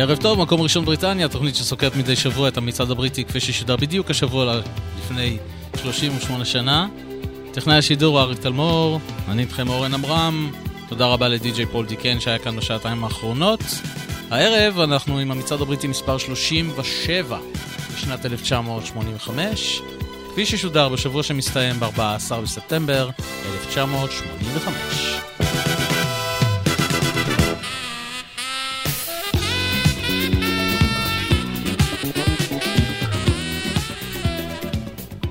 ערב טוב, מקום ראשון בריטניה, תוכנית שסוקרת מדי שבוע את המצעד הבריטי כפי ששודר בדיוק השבוע לפני 38 שנה. טכנאי השידור אריק תלמור, אני איתכם אורן עמרם, תודה רבה לדי.ג'יי פול דיקן שהיה כאן בשעתיים האחרונות. הערב אנחנו עם המצעד הבריטי מספר 37 בשנת 1985, כפי ששודר בשבוע שמסתיים ב-14 בספטמבר 1985.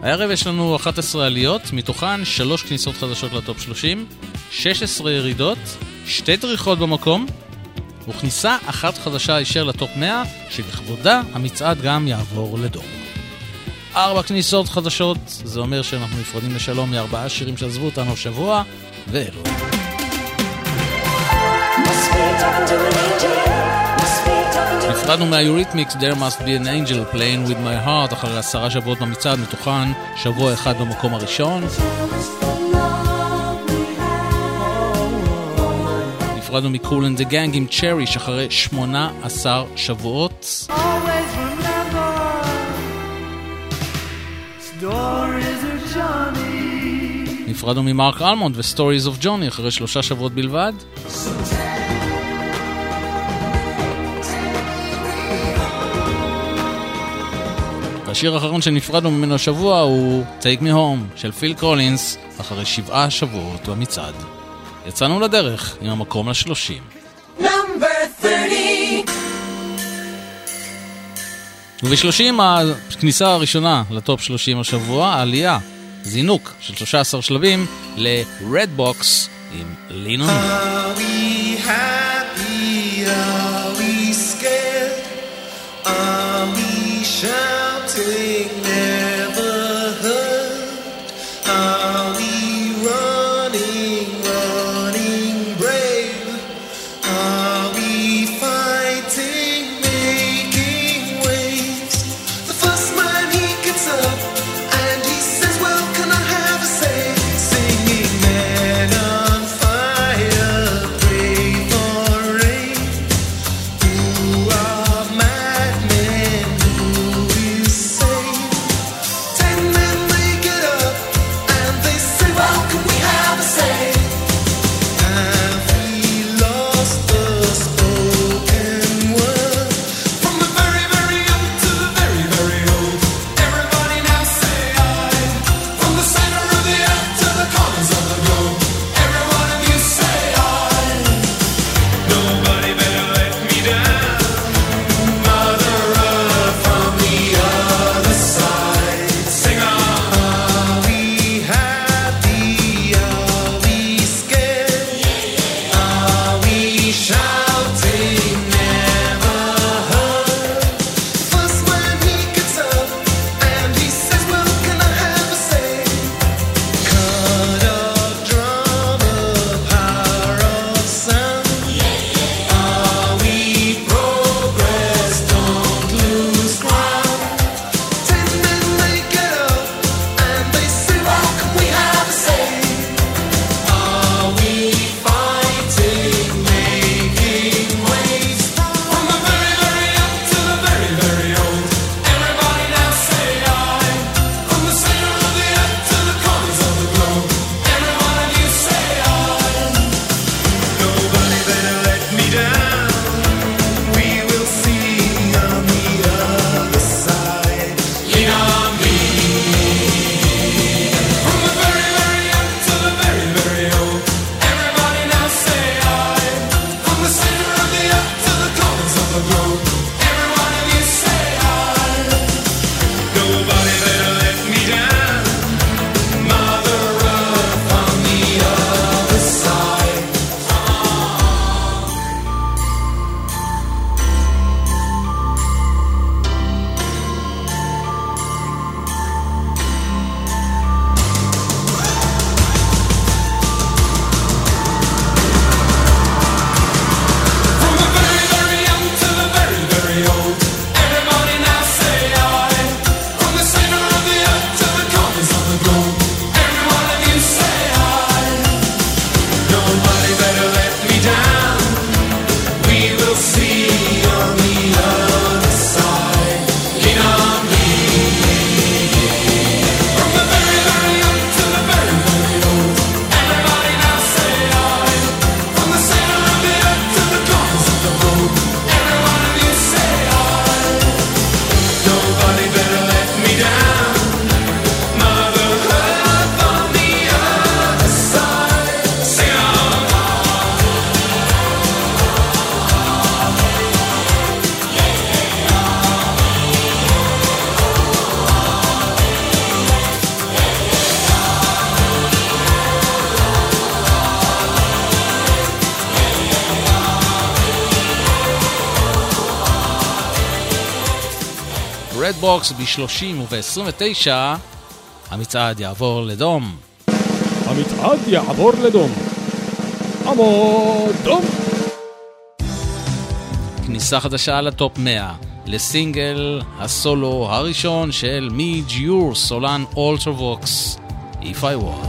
הערב יש לנו 11 עליות, מתוכן 3 כניסות חדשות לטופ 30, 16 ירידות, 2 דריכות במקום, וכניסה אחת חדשה הישר לטופ 100, שלכבודה המצעד גם יעבור לדום. ארבע כניסות חדשות, זה אומר שאנחנו נפרדים לשלום מארבעה שירים שעזבו אותנו השבוע, ואלו. נפרדנו מה Eurythmics There must be an angel playing with my heart אחרי עשרה שבועות במצעד, מתוכן שבוע אחד במקום הראשון. נפרדנו מ Kool and the Gang עם Cherish אחרי 18 שבועות. נפרדנו ממרק אלמונד ו Stories of Johnny אחרי שלושה שבועות בלבד. השיר האחרון שנפרדנו ממנו השבוע הוא Take Me Home של פיל קרולינס, אחרי שבעה שבועות במצעד. יצאנו לדרך עם המקום לשלושים. וב-30 הכניסה הראשונה לטופ 30 השבוע, העלייה, זינוק של 13 שלבים ל-Red Box עם לינון. Are we scared? Are we shy? Red Box ב-30 וב-29 המצעד יעבור לדום. המצעד יעבור לדום. עמוד דום! כניסה חדשה ל top 100 לסינגל הסולו הראשון של Midge Ure סולן Ultravox If I Was.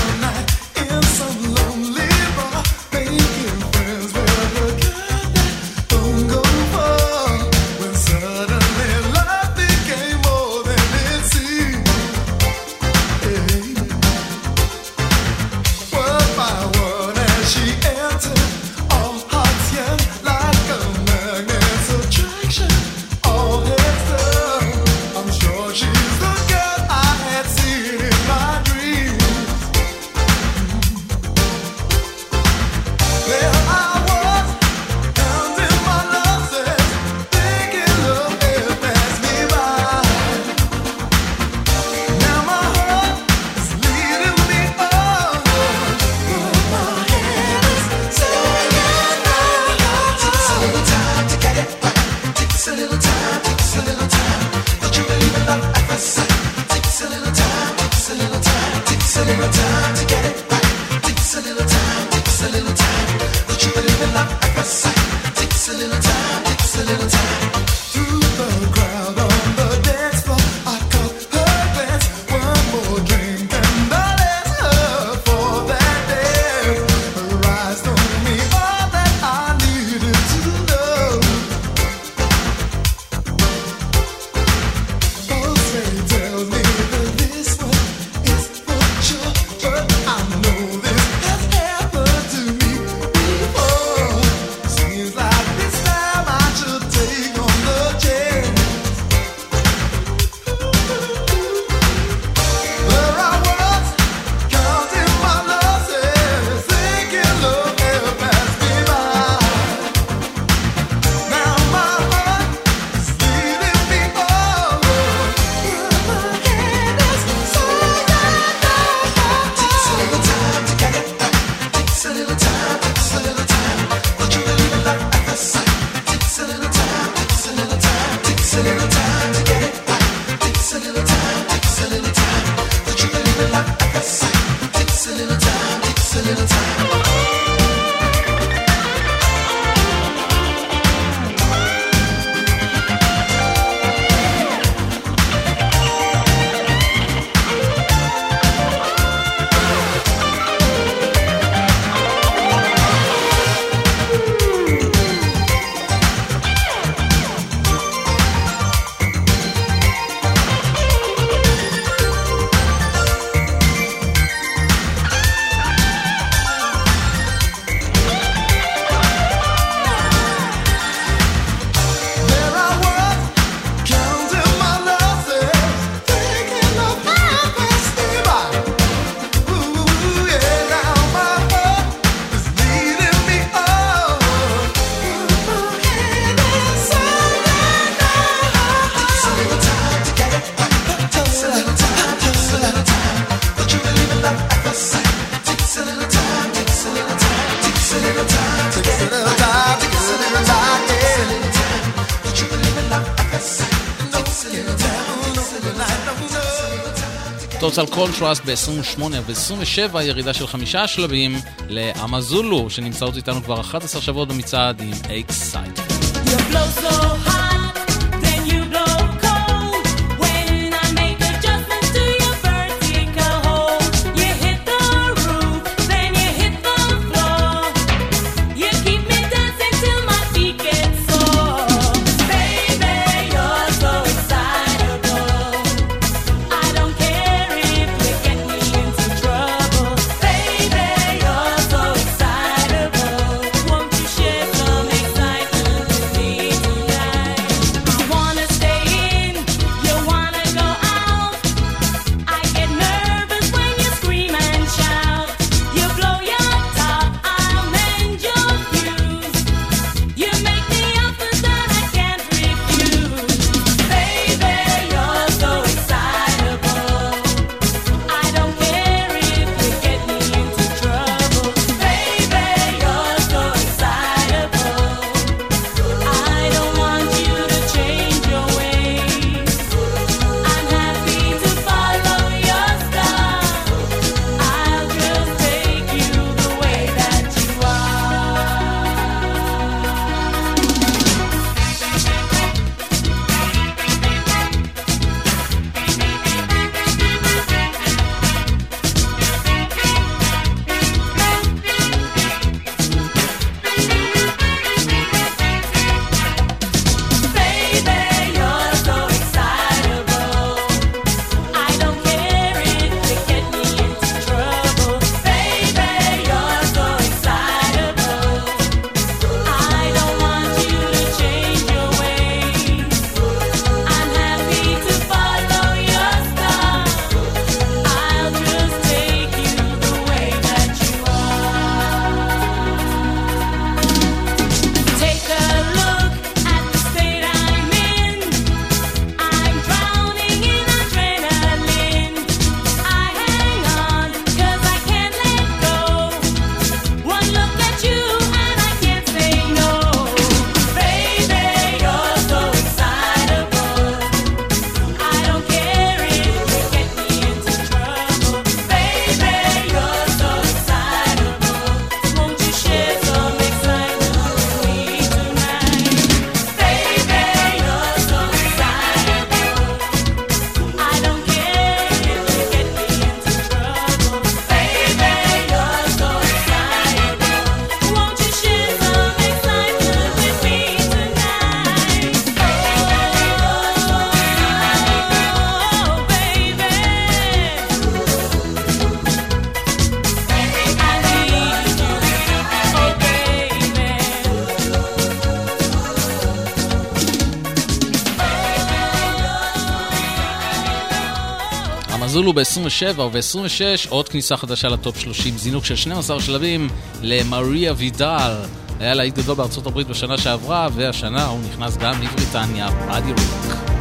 טוטל קונטרסט ב-28 וב-27 ירידה של חמישה שלבים לאמזולו שנמצאות איתנו כבר 11 שבועות במצעד עם אקסייט. זולו ב-27 וב-26 עוד כניסה חדשה לטופ 30, זינוק של 12 שלבים למריה וידל. היה להיט גדול בארצות הברית בשנה שעברה, והשנה הוא נכנס גם לבריטניה, באדי רוק.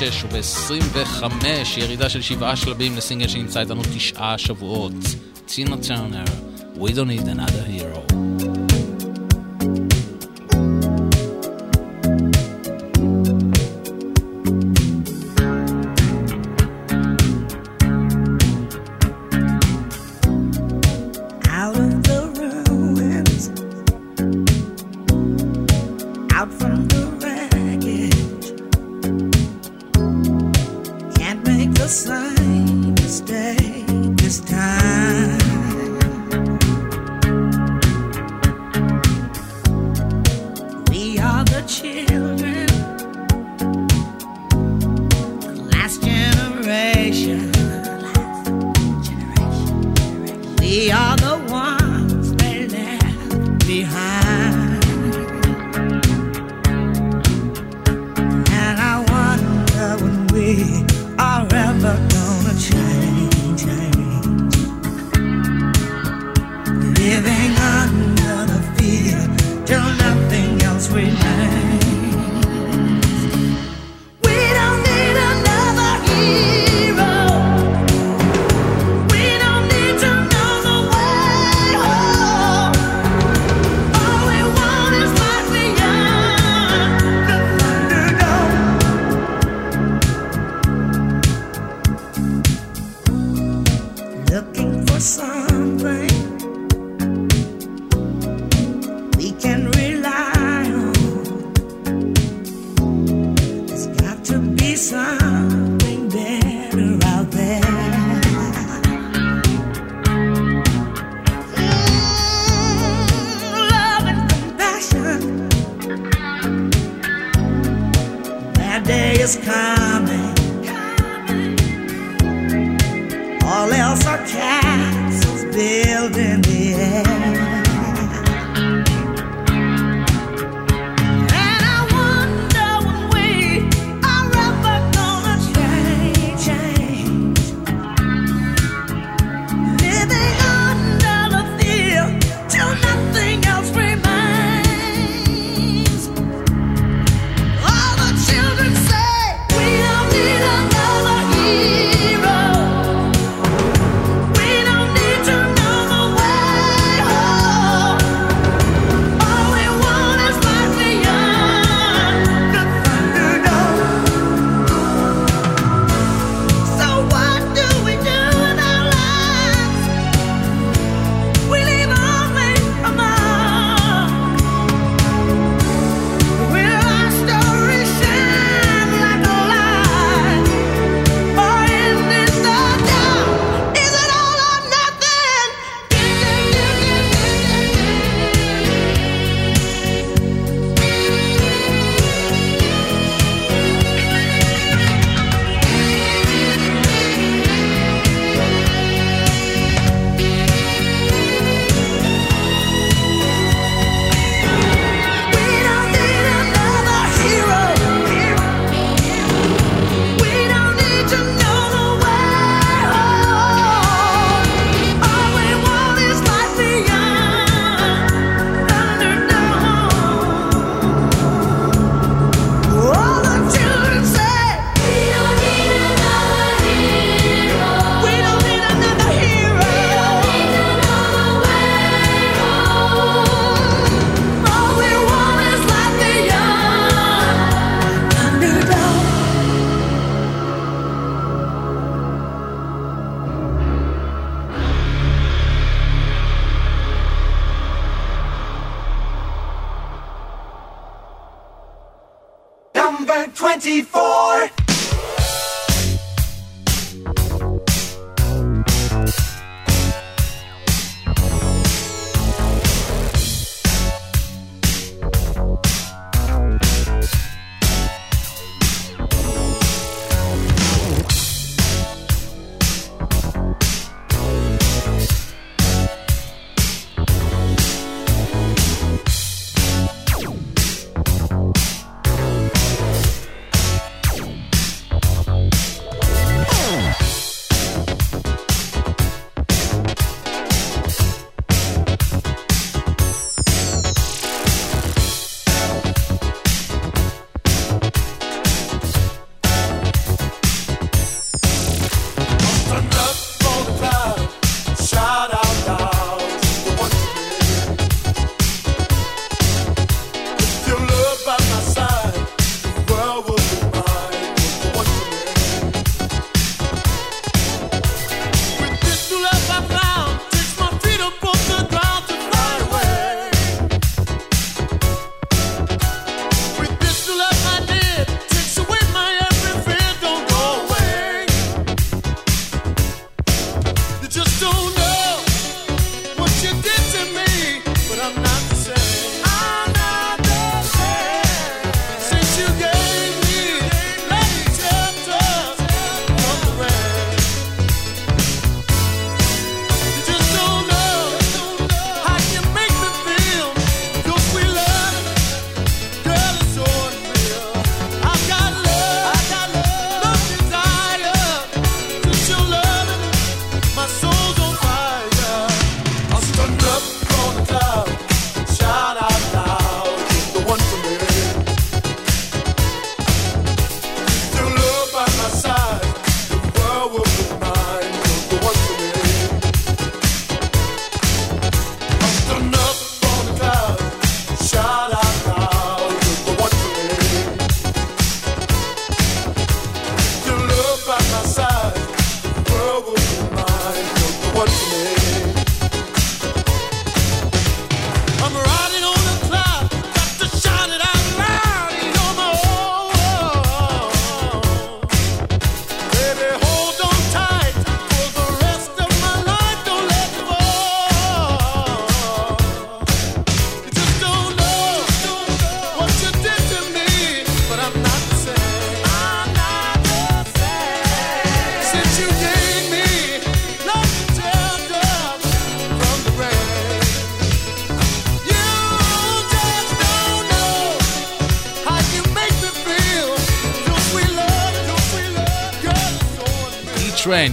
ב-26 וב-25, ירידה של שבעה שלבים לסינגל שנמצא איתנו תשעה שבועות. צינה טרנר, We don't need another hero.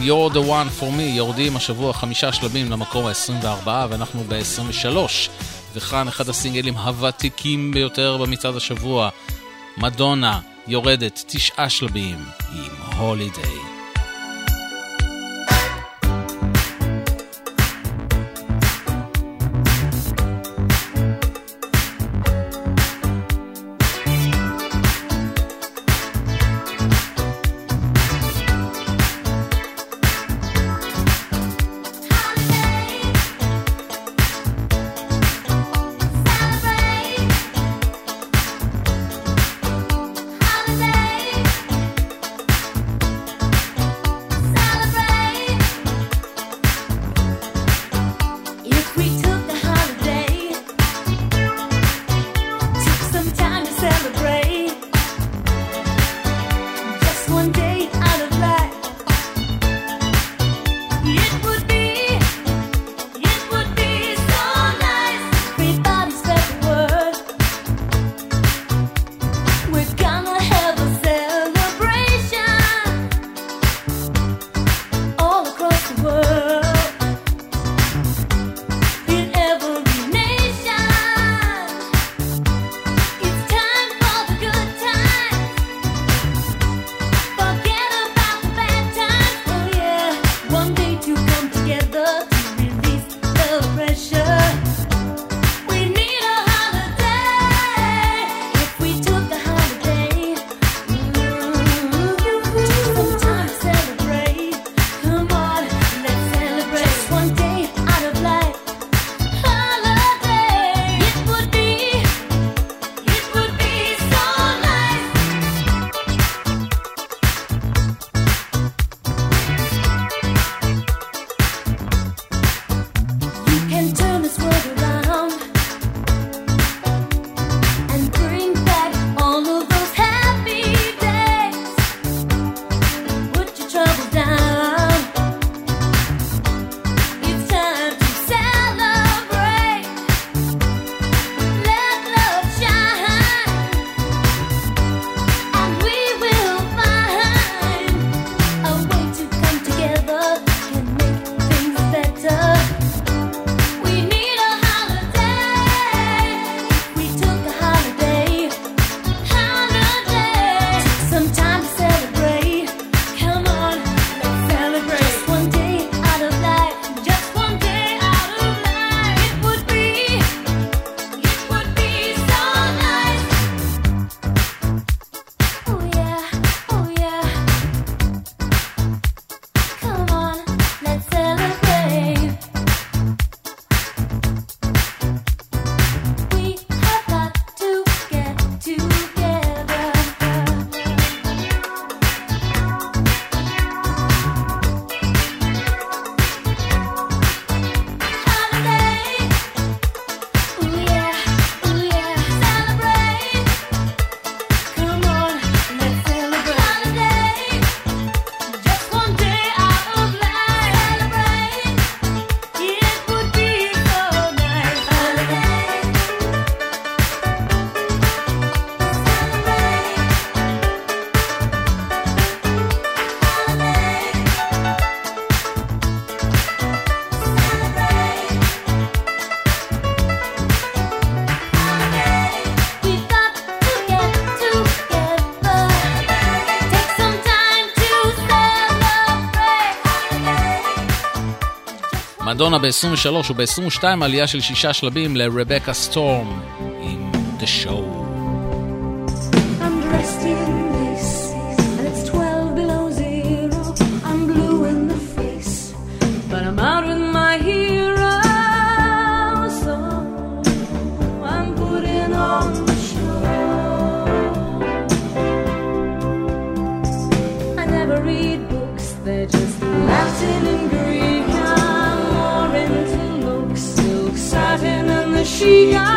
You're the one for me, יורדים השבוע חמישה שלבים למקום ה-24 ואנחנו ב-23. וכאן אחד הסינגלים הוותיקים ביותר במצעד השבוע, מדונה יורדת תשעה שלבים עם הולידיי. מדונה ב-23 וב-22 עלייה של שישה שלבים לרבקה סטורם עם The Show. she got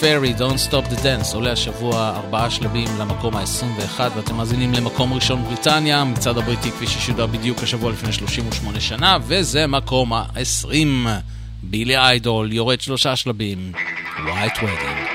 פרי, Don't Stop the Dance, עולה השבוע ארבעה שלבים למקום ה-21, ואתם מאזינים למקום ראשון בריטניה, מצד הבריטי כפי ששודר בדיוק השבוע לפני 38 שנה, וזה מקום ה-20. בילי איידול יורד שלושה שלבים, White Wedding.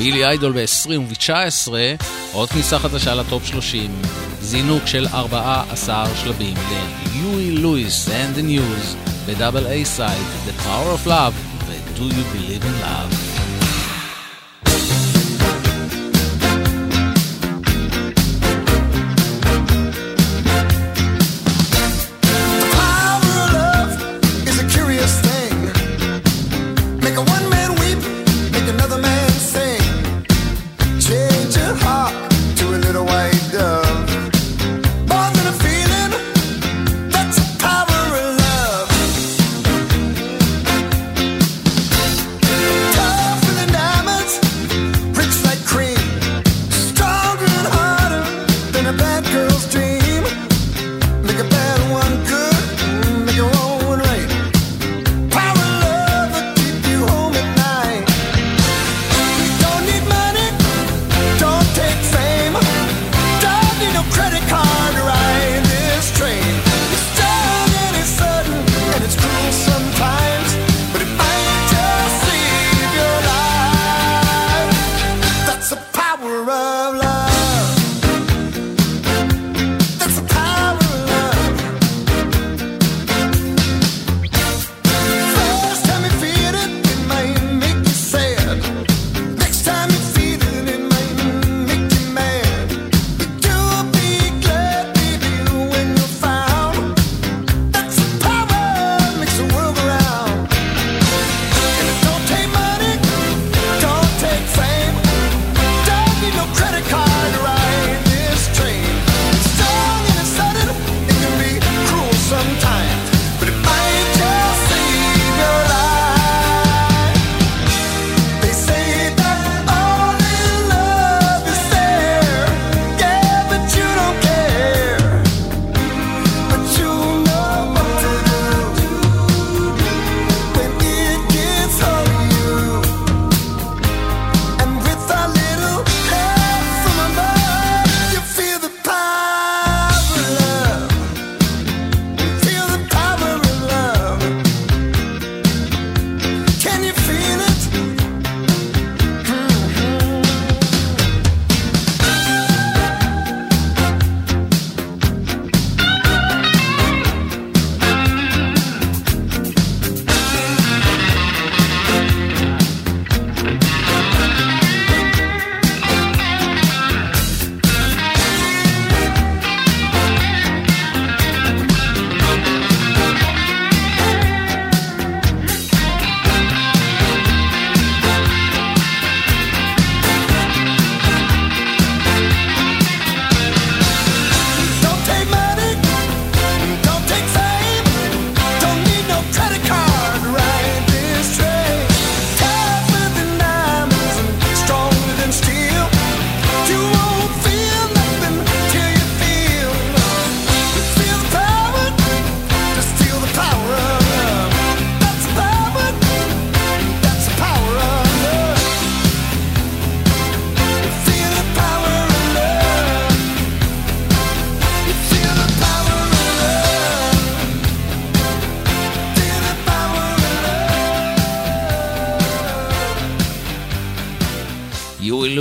איידול ב-20 וב-19, עוד כניסה חדשה לטופ 30, זינוק של 14 שלבים ל Huey Lewis and the News ב double A side, The Power of Love ו-Do You Believe in Love.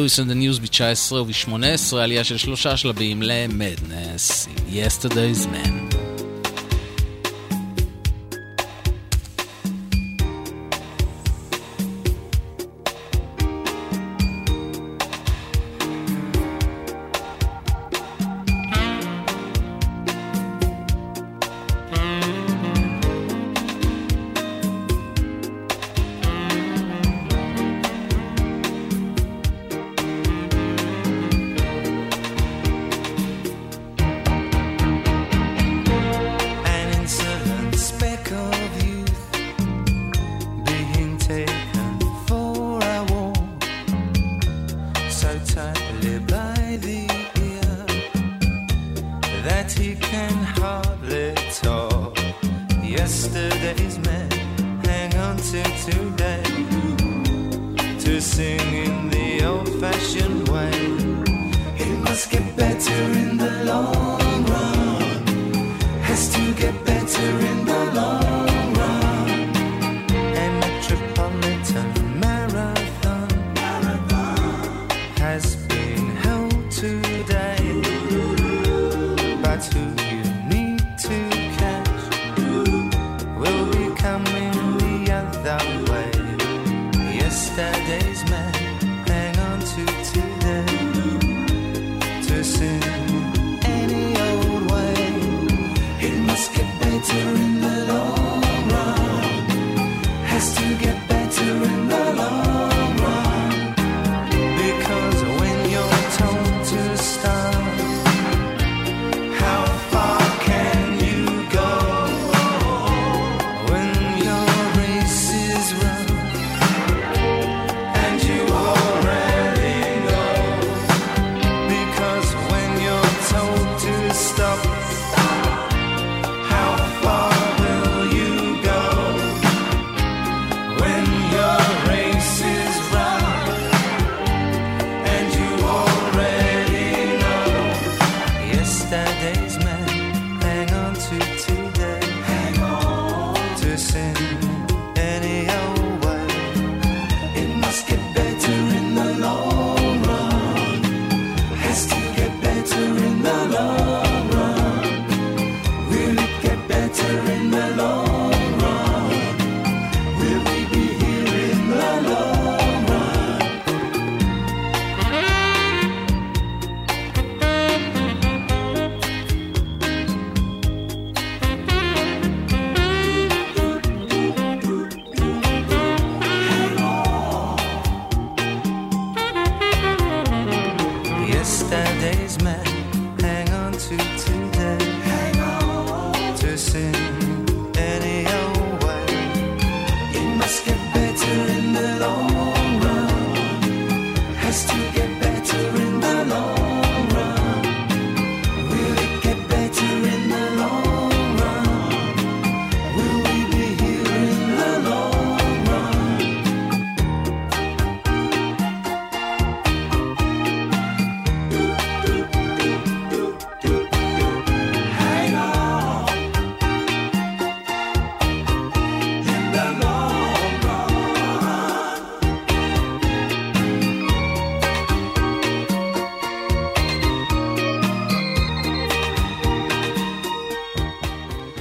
יואי לואיס and the News ב-19 וב-18, עלייה של שלושה שלבים למדנס, Yesterday's Man.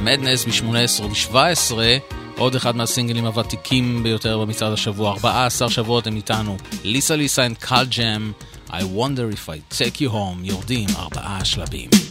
מדנס מ-18 ו-17, עוד אחד מהסינגלים הוותיקים ביותר במצעד השבוע, 14 שבועות הם איתנו, ליסה ליסה and קל ג'ם, I wonder if I take you home, יורדים ארבעה שלבים.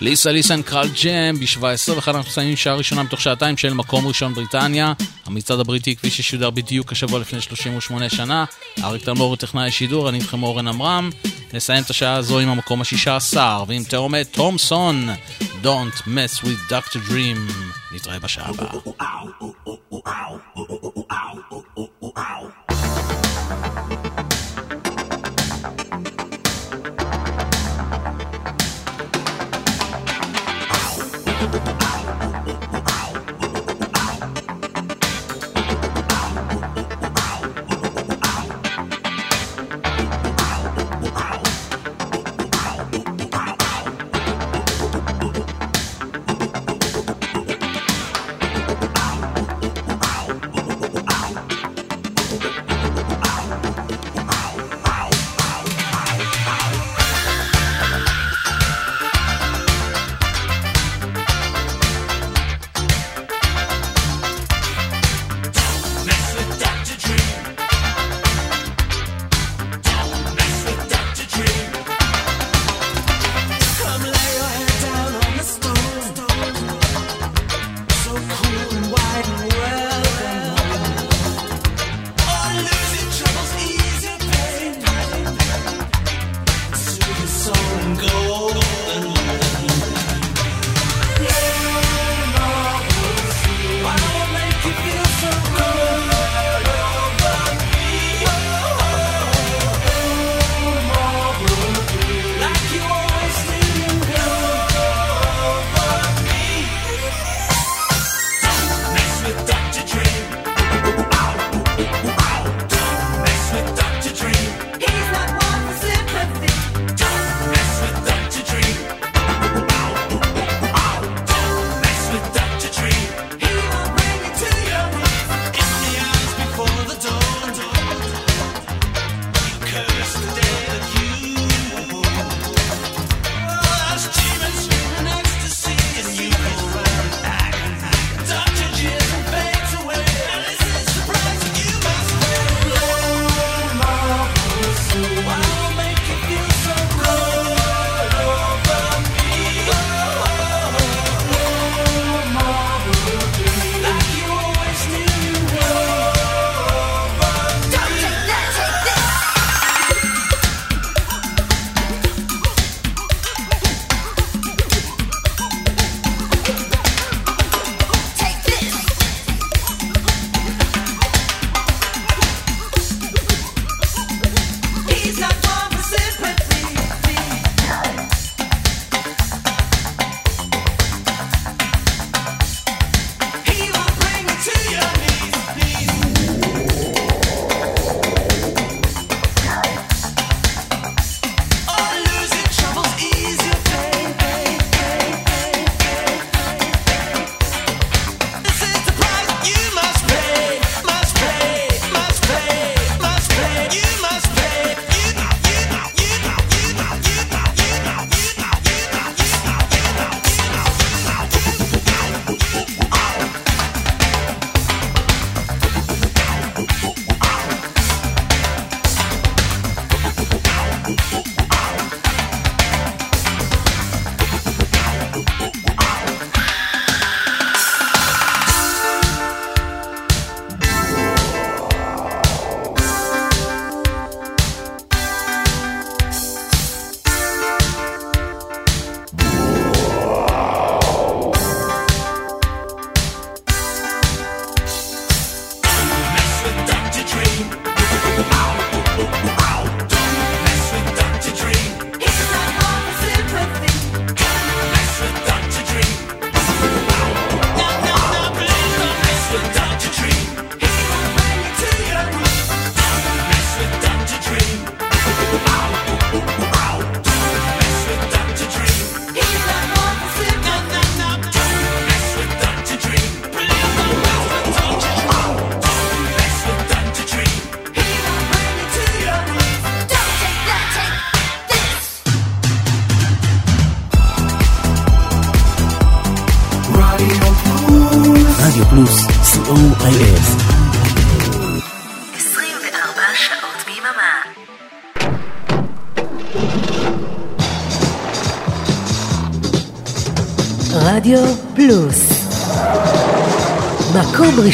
ליסה ליסן קרל ג'ם ב-17 וכאן אנחנו מסיימים שעה ראשונה מתוך שעתיים של מקום ראשון בריטניה. המצעד הבריטי כפי ששודר בדיוק השבוע לפני 38 שנה. אריק תלמור טכנאי השידור, אני איתכם אורן עמרם. נסיים את השעה הזו עם המקום השישה עשר ועם תאומת תומסון, Don't mess with Dr. Dream. נתראה בשעה הבאה.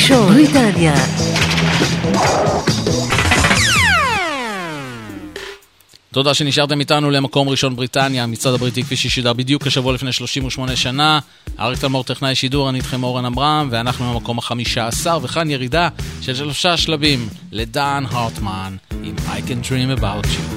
ראשון, בריטניה. תודה שנשארתם איתנו למקום ראשון בריטניה, המצעד הבריטי כפי ששידר בדיוק השבוע לפני 38 שנה. אריק תלמור טכנאי שידור, אני איתכם אורן עמרם, ואנחנו במקום החמישה עשר, וכאן ירידה של שלושה שלבים לדן הרטמן עם I can dream about you.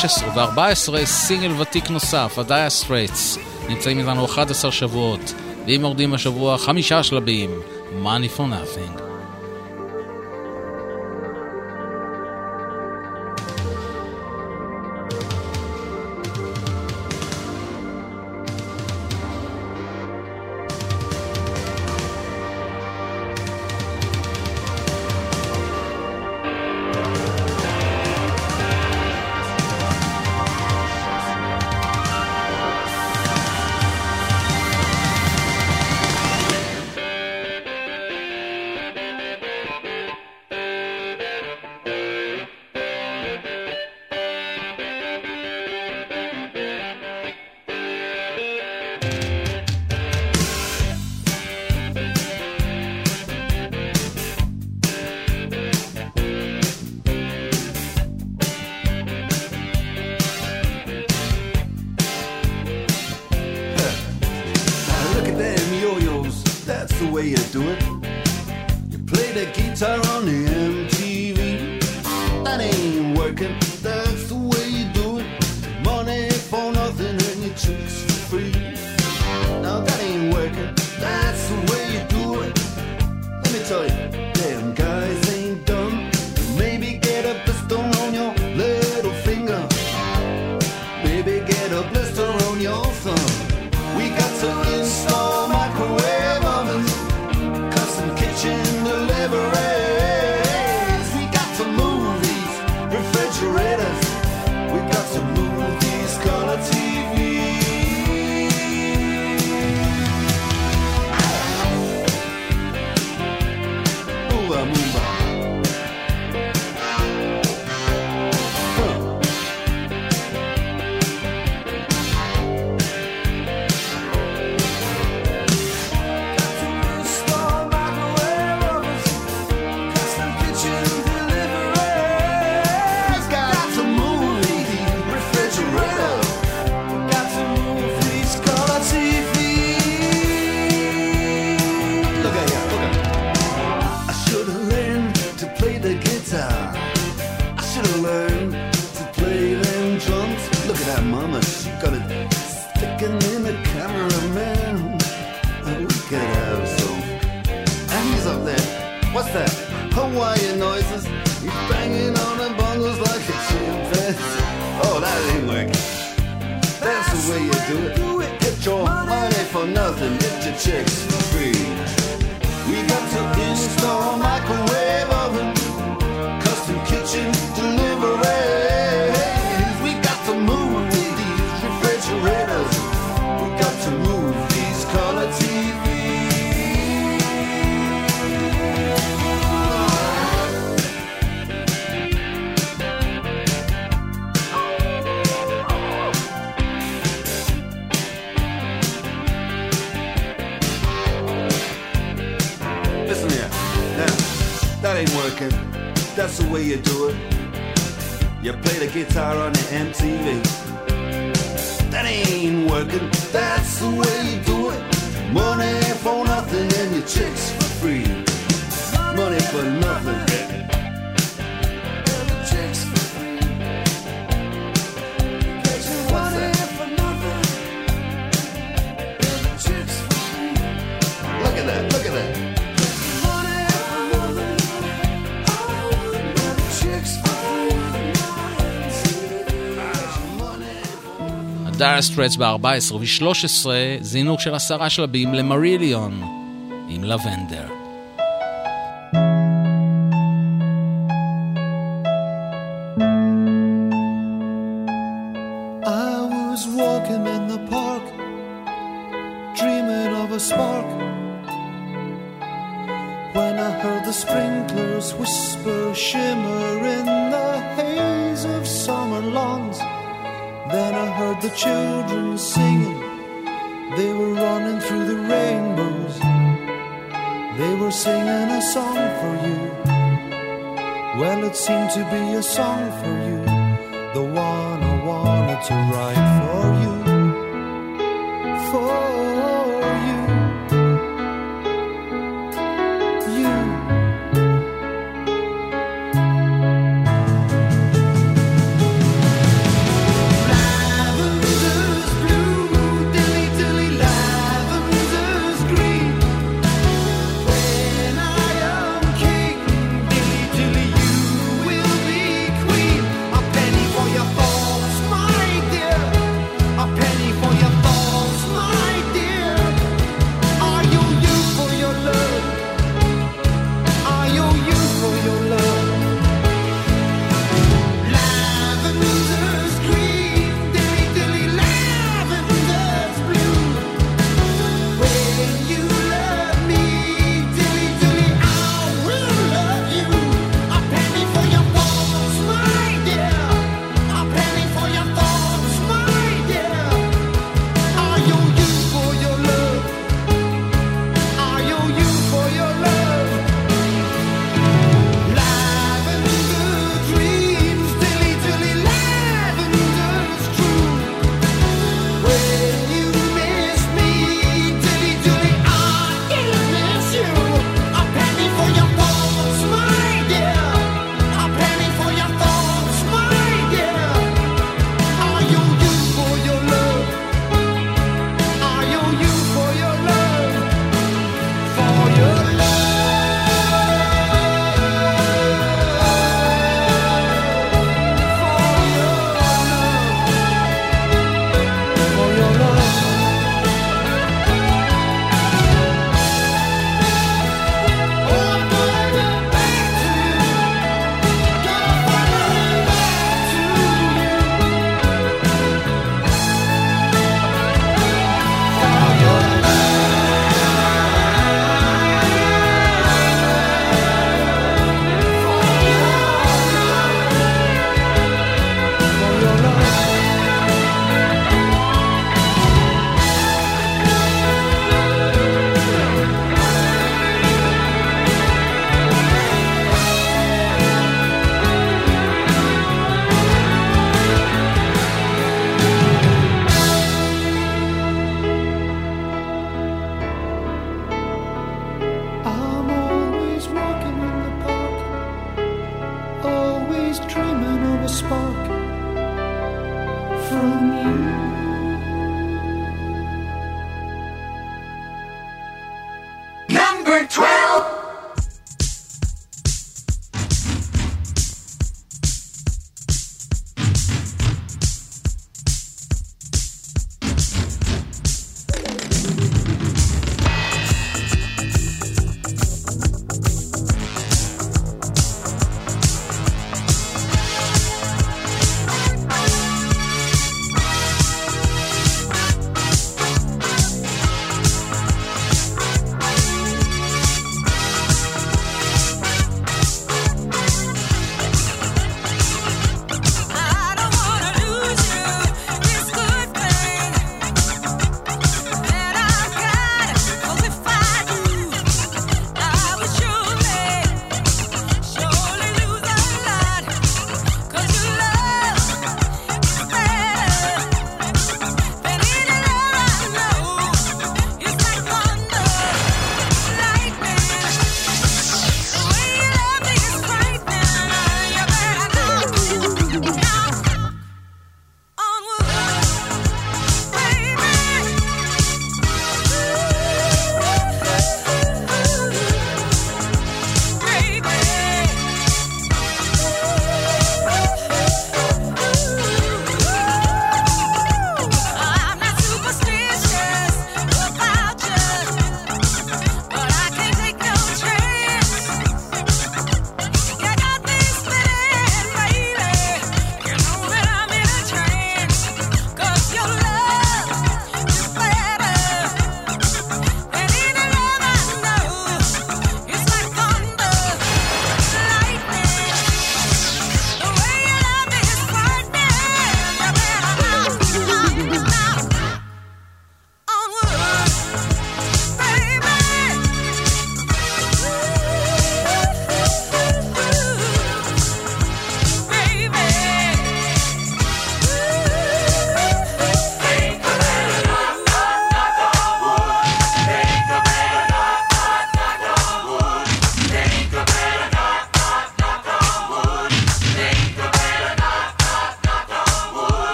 16 ו-14 סינגל ותיק נוסף, ה Dire Straits, נמצאים איתנו 11 שבועות, והם יורדים השבוע חמישה שלבים, money for nothing. Moomba Moomba. Dire Straits ב-14 וב-13 זינוק של עשרה שלבים למריליון עם לבנדר.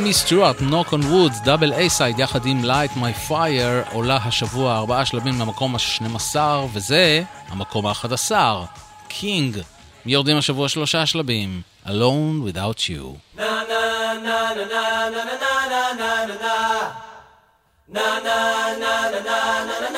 איימי סטיוארט, Knock on Wood, double A side יחד עם Light My Fire, עולה השבוע ארבעה שלבים למקום ה-12, וזה המקום ה-11, קינג. יורדים השבוע שלושה שלבים, Alone Without You. na na na na na na na na na na na na na na na na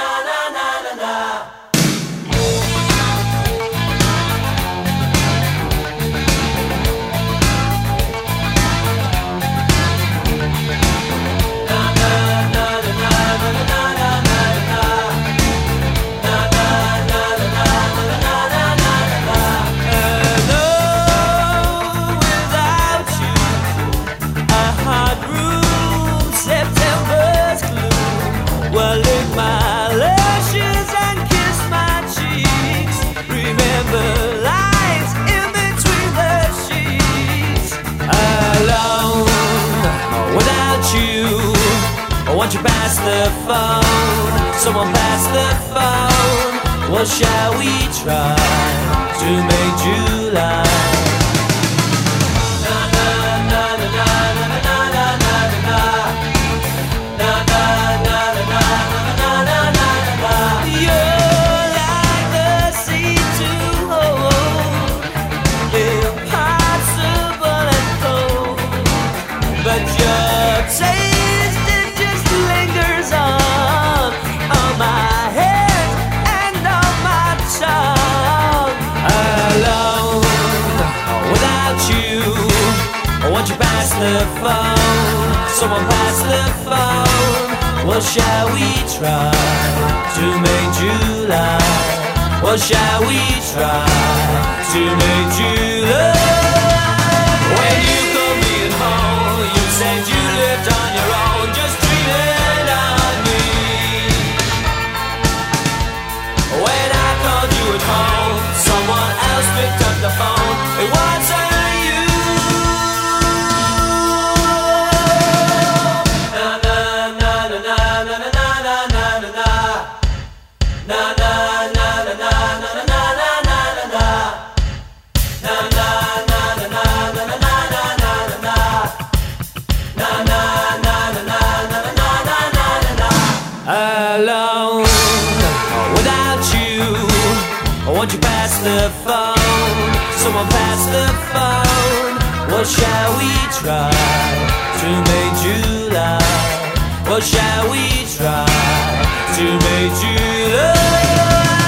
the phone. Someone pass the phone. What shall we try to make July? Someone pass the phone. What shall we try to make July? What shall we try to make July? When you called me at home, you said you lived on phone. What shall we try to make July? What shall we try to make July?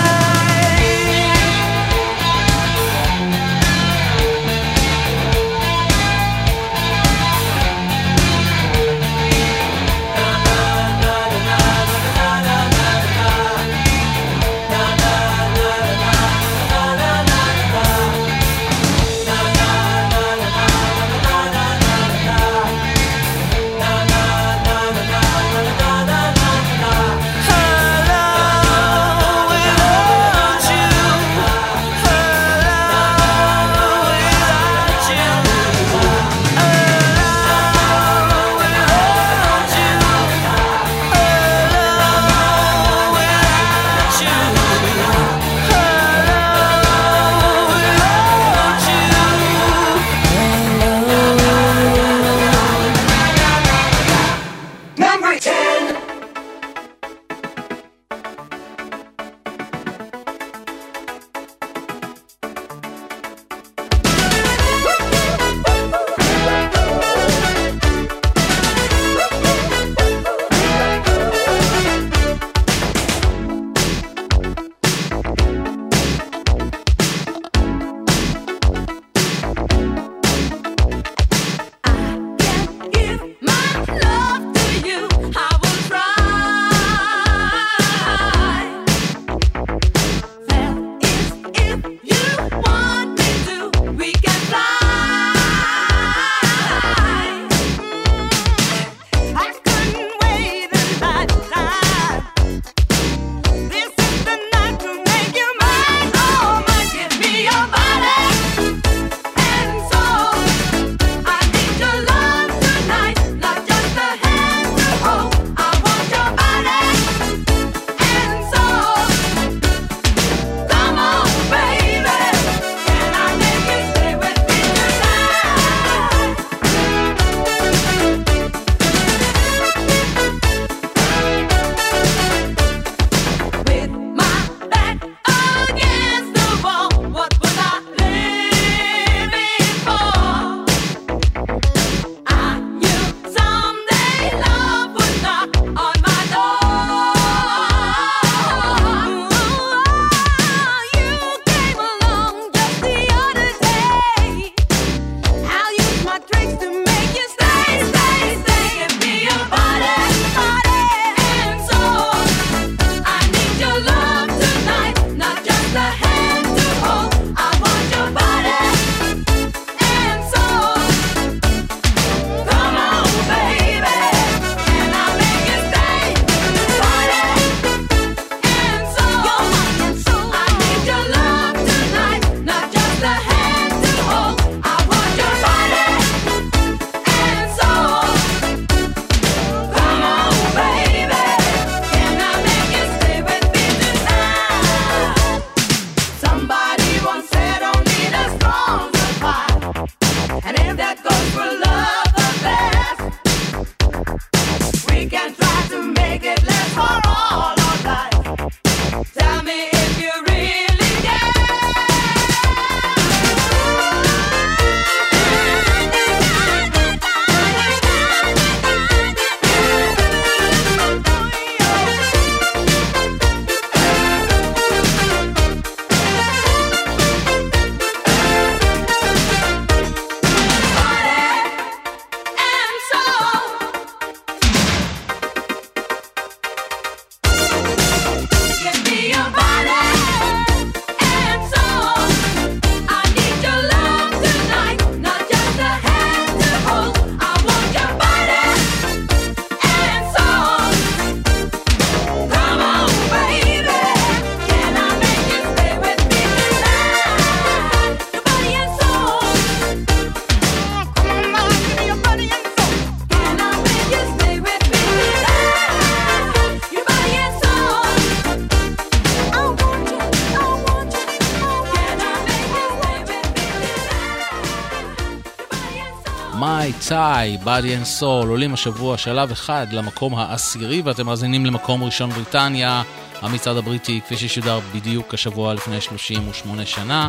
חי, Body and Soul, עולים השבוע שלב אחד למקום העשירי ואתם מאזינים למקום ראשון בריטניה, המצעד הבריטי כפי ששודר בדיוק השבוע לפני 38 שנה,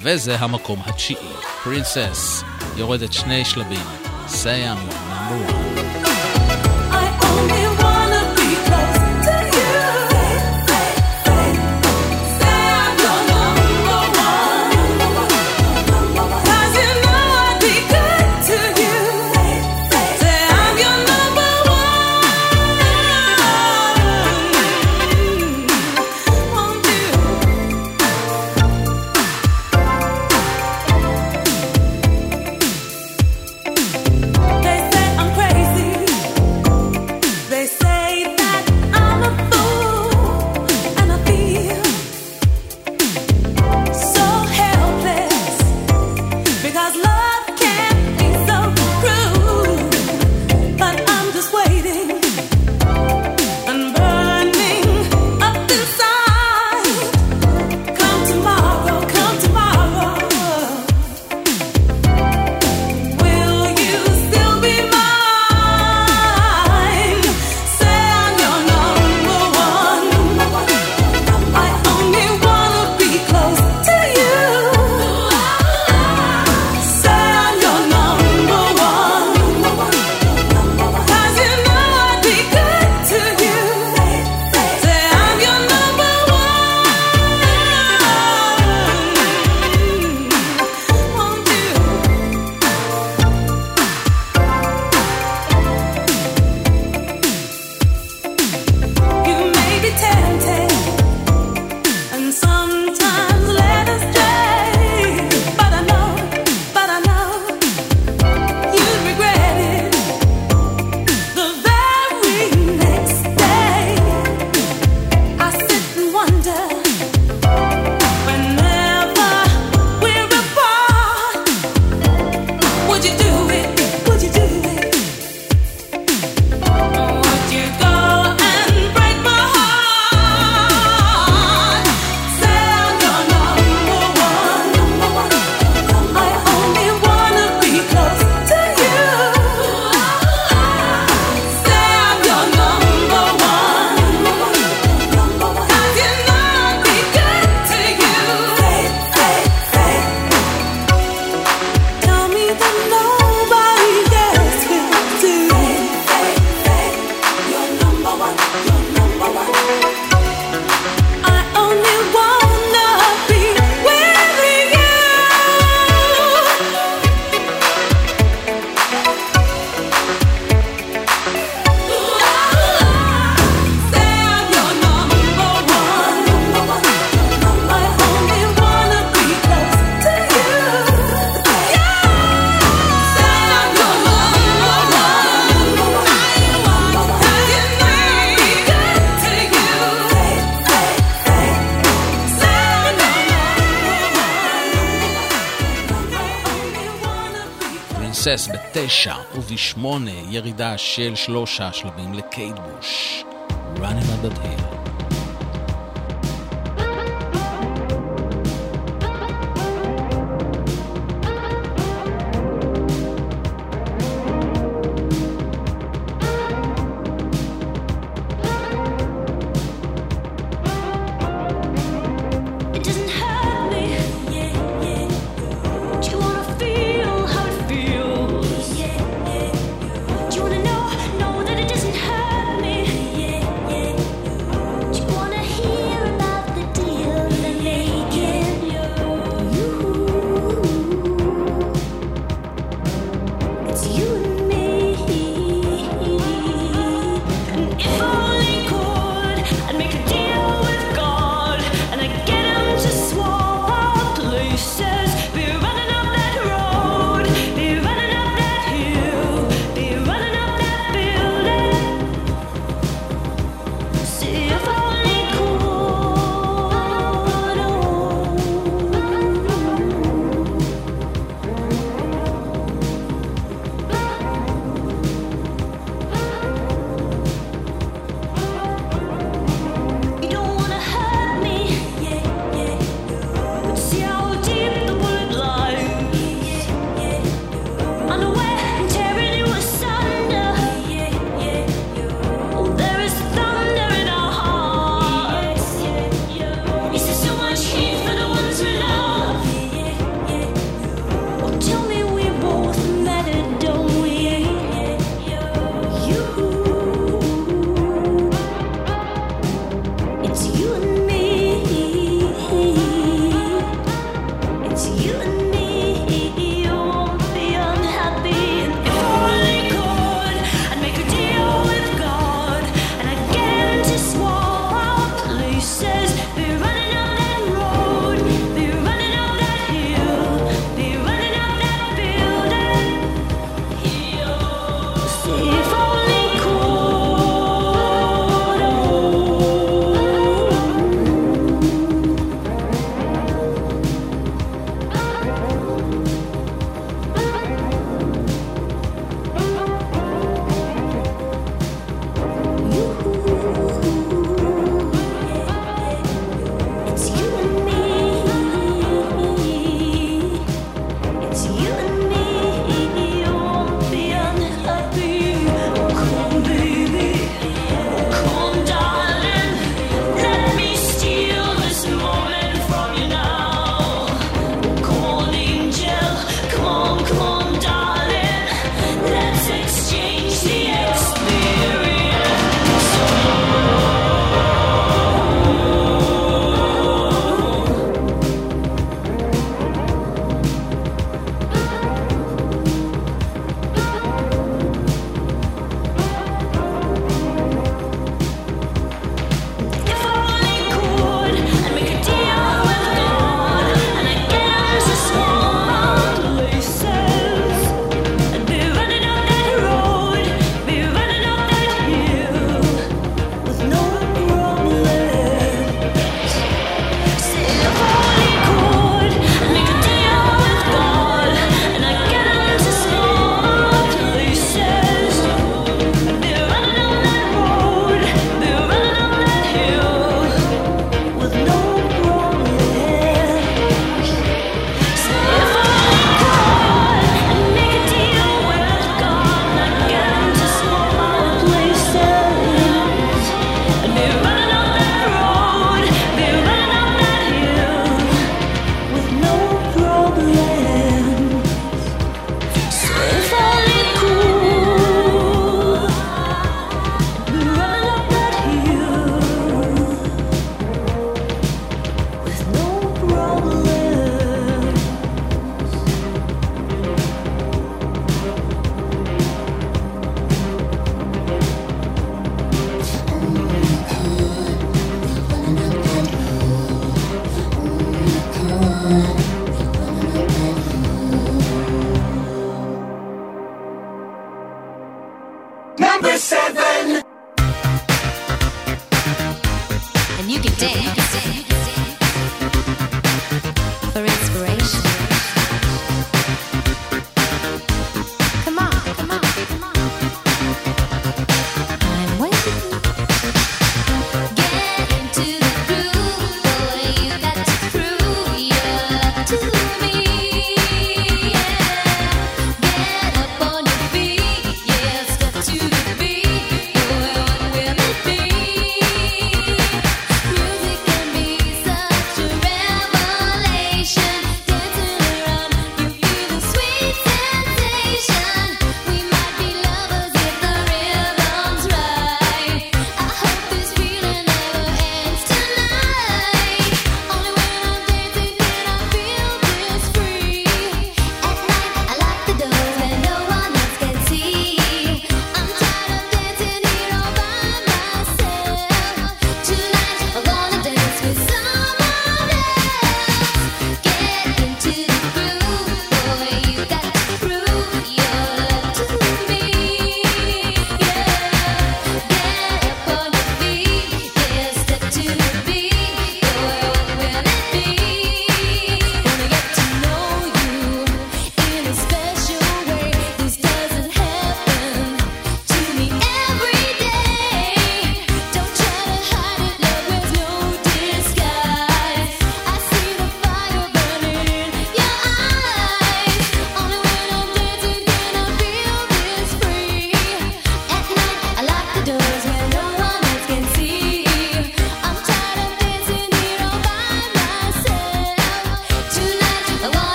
וזה המקום התשיעי, פרינסס, יורדת שני שלבים, סיים נאמרו. בתשע ובשמונה ירידה של שלושה שלבים לקייט בוש. Running on that hill.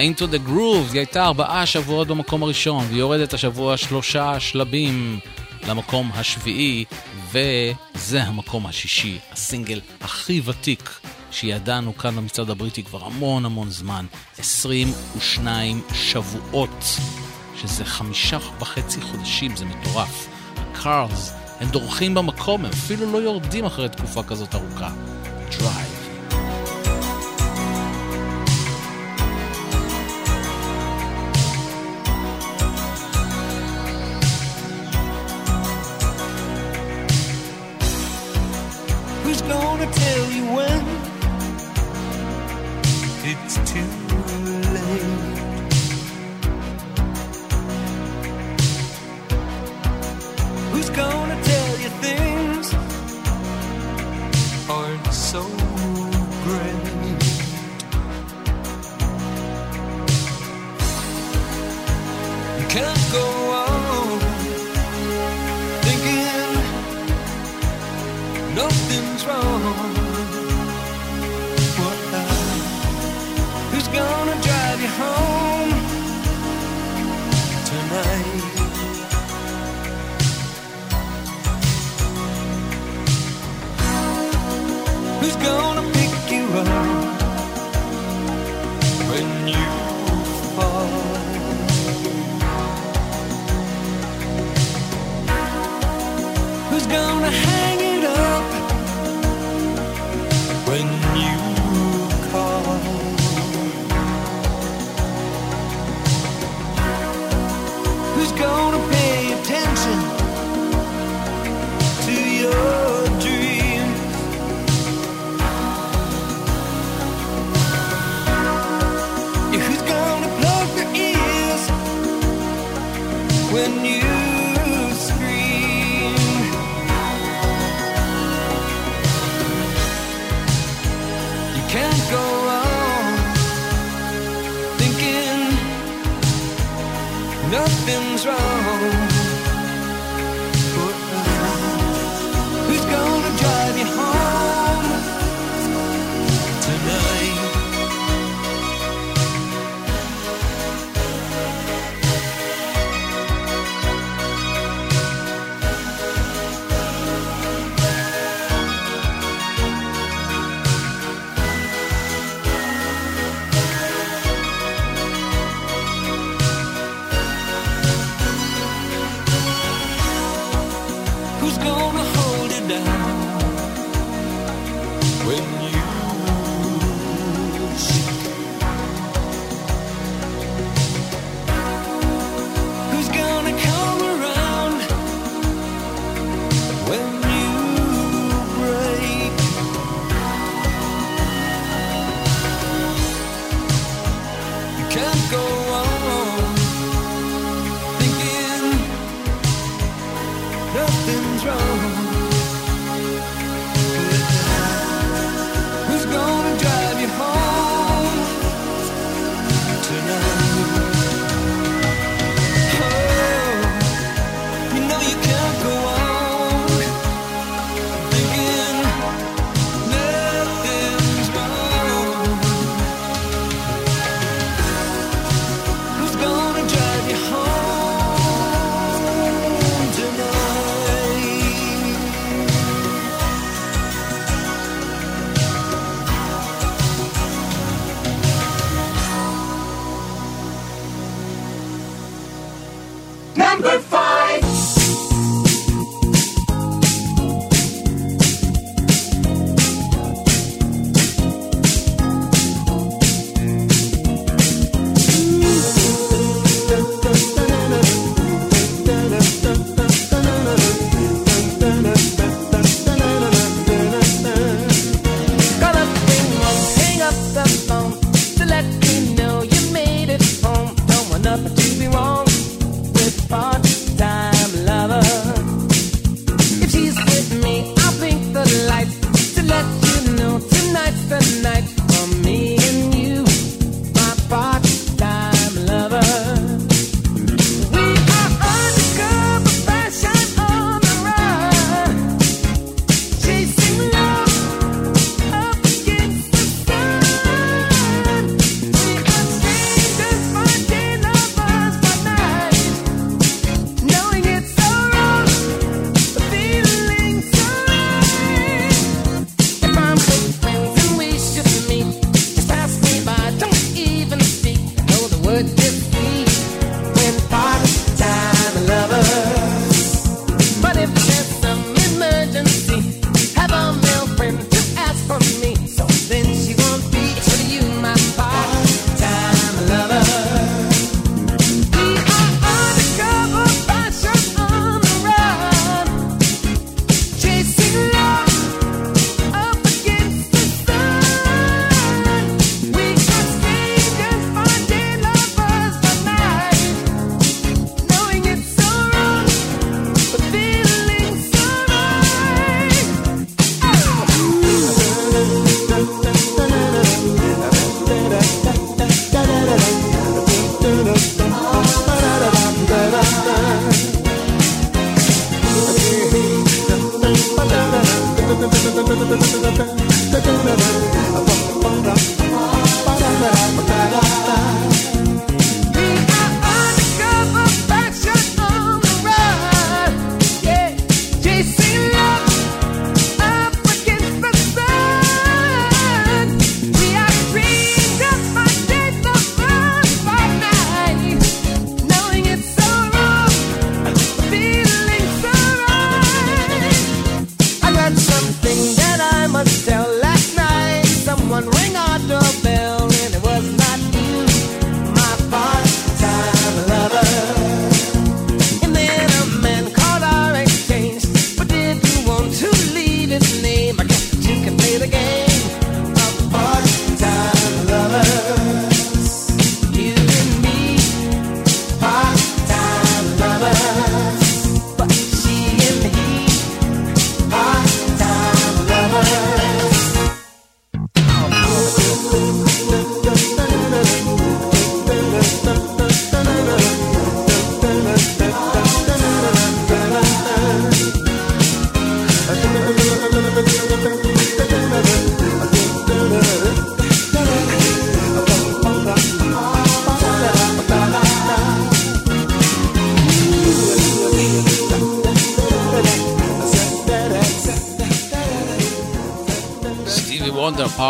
Into the Groove, היא הייתה ארבעה שבועות במקום הראשון, והיא יורדת השבוע שלושה שלבים למקום השביעי, וזה המקום השישי, הסינגל הכי ותיק שידענו כאן במצעד הבריטי כבר המון המון זמן, 22 שבועות, שזה חמישה וחצי חודשים, זה מטורף. הקארלס, הם דורכים במקום, הם אפילו לא יורדים אחרי תקופה כזאת ארוכה. Drive.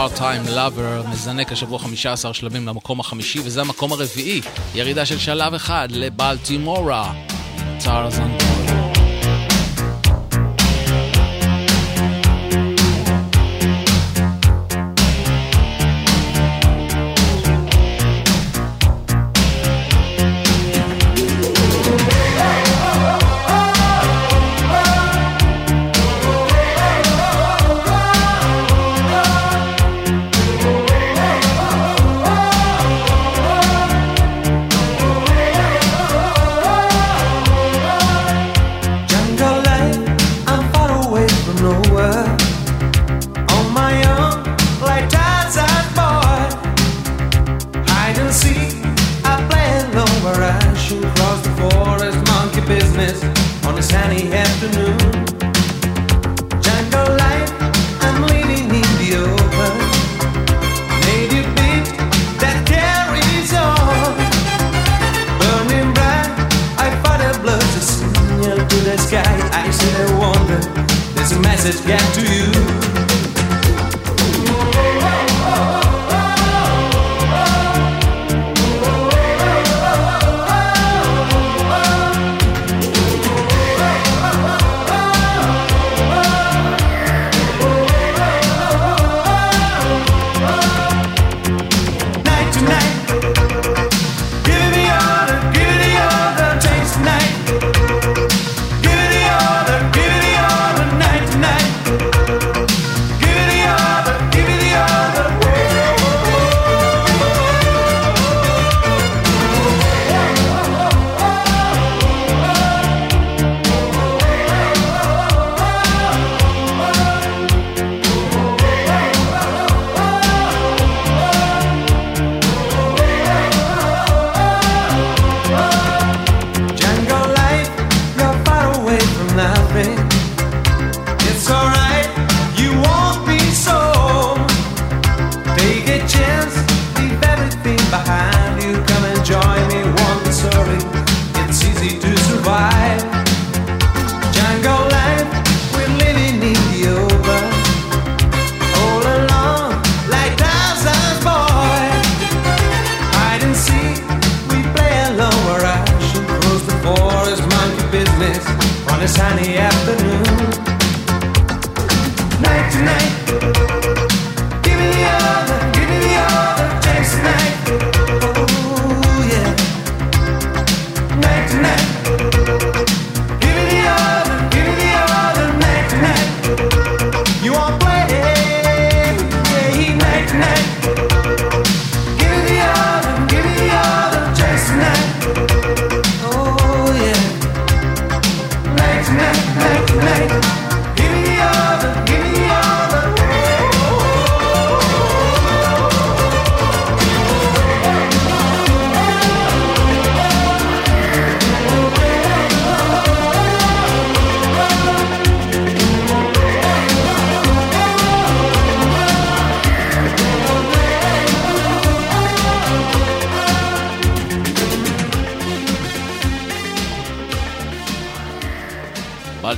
Part-Time Lover מזנק השבוע 15 שלבים למקום החמישי, וזה המקום הרביעי, ירידה של שלב אחד לבלטימורה, טרזן.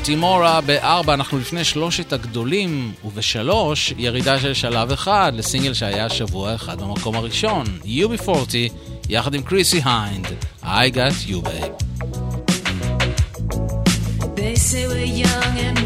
טימורה בארבע, אנחנו לפני שלושת הגדולים, ובשלוש, ירידה של שלב אחד לסינגל שהיה שבוע אחד במקום הראשון, UB40, יחד עם קריסי היינד, I got you babe. They say we're young and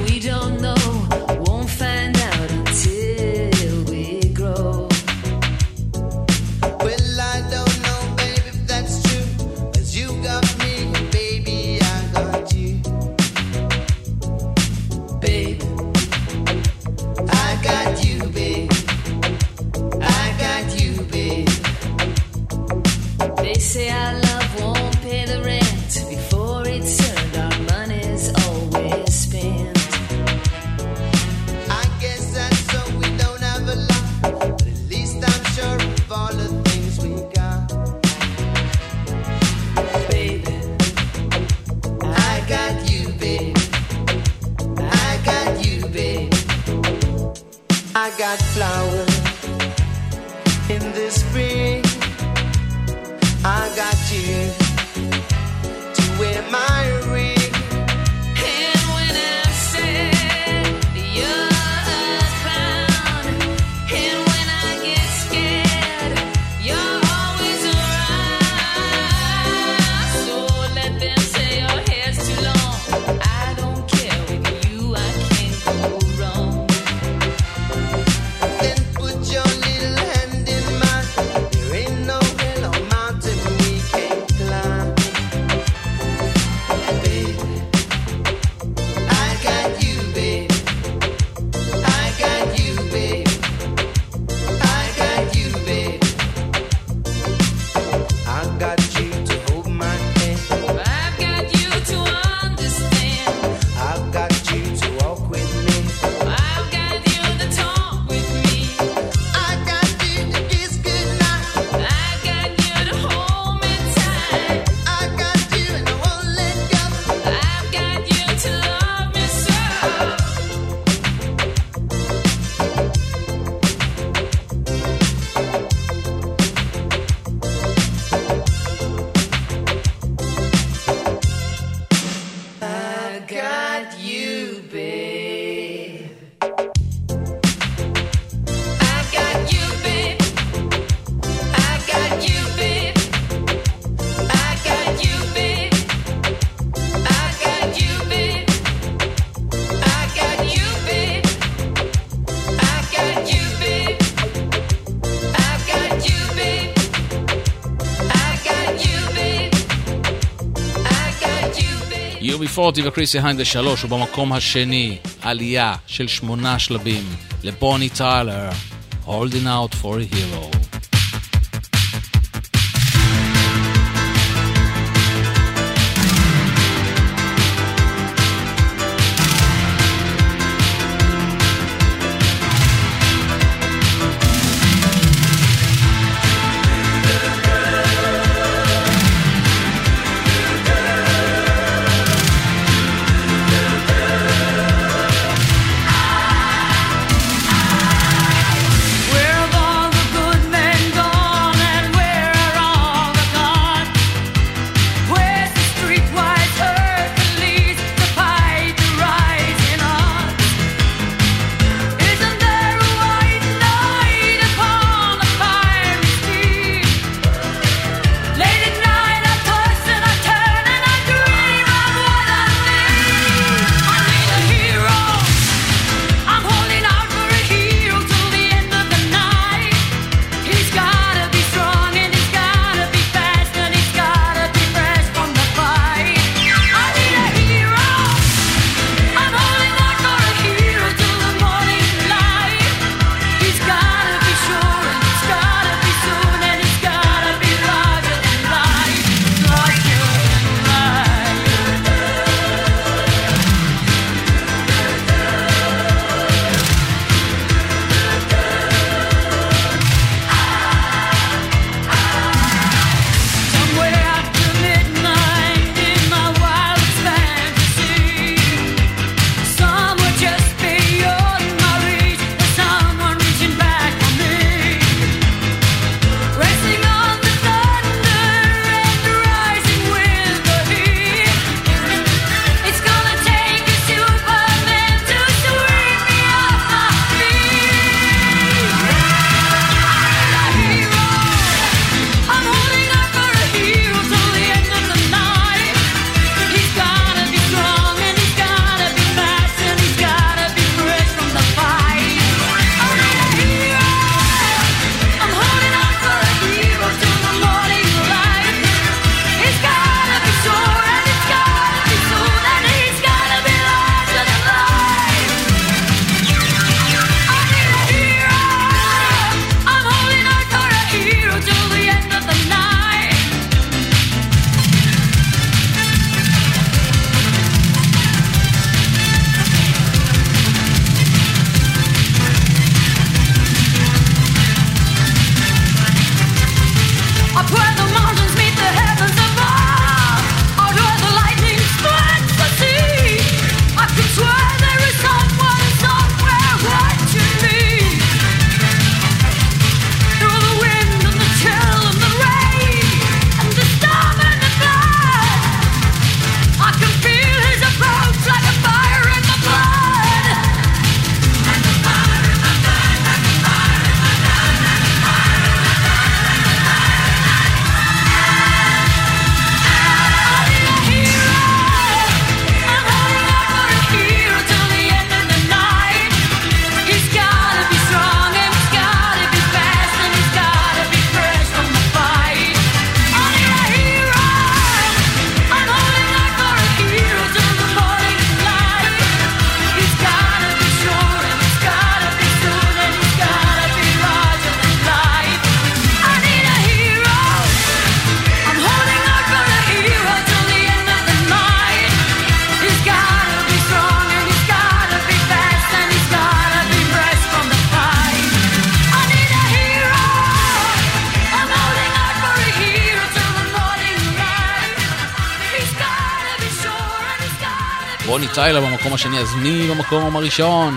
פורטי וקריס יהיינד לשלוש, ובמקום השני, עלייה של שמונה שלבים לבוני טיילר, Holding Out for a Hero. בוני טיילר במקום השני, אז מי במקום הראשון?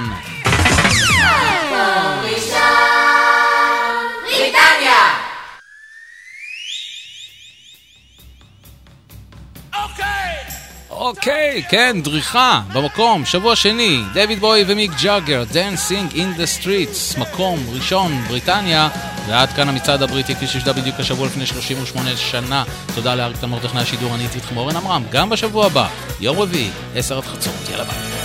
אוקיי, כן, דריכה, במקום, שבוע שני, דויד בוי ומיק ג'אגר, Dancing in the Streets, מקום ראשון, בריטניה, ועד כאן המצעד הבריטי, כפי שישדה בדיוק השבוע לפני 38 שנה. תודה לאריק תלמור, טכנאי השידור, אני איתכם אורן עמרם, גם בשבוע הבא, יום רביעי, 10 עד חצות, יאללה ביי.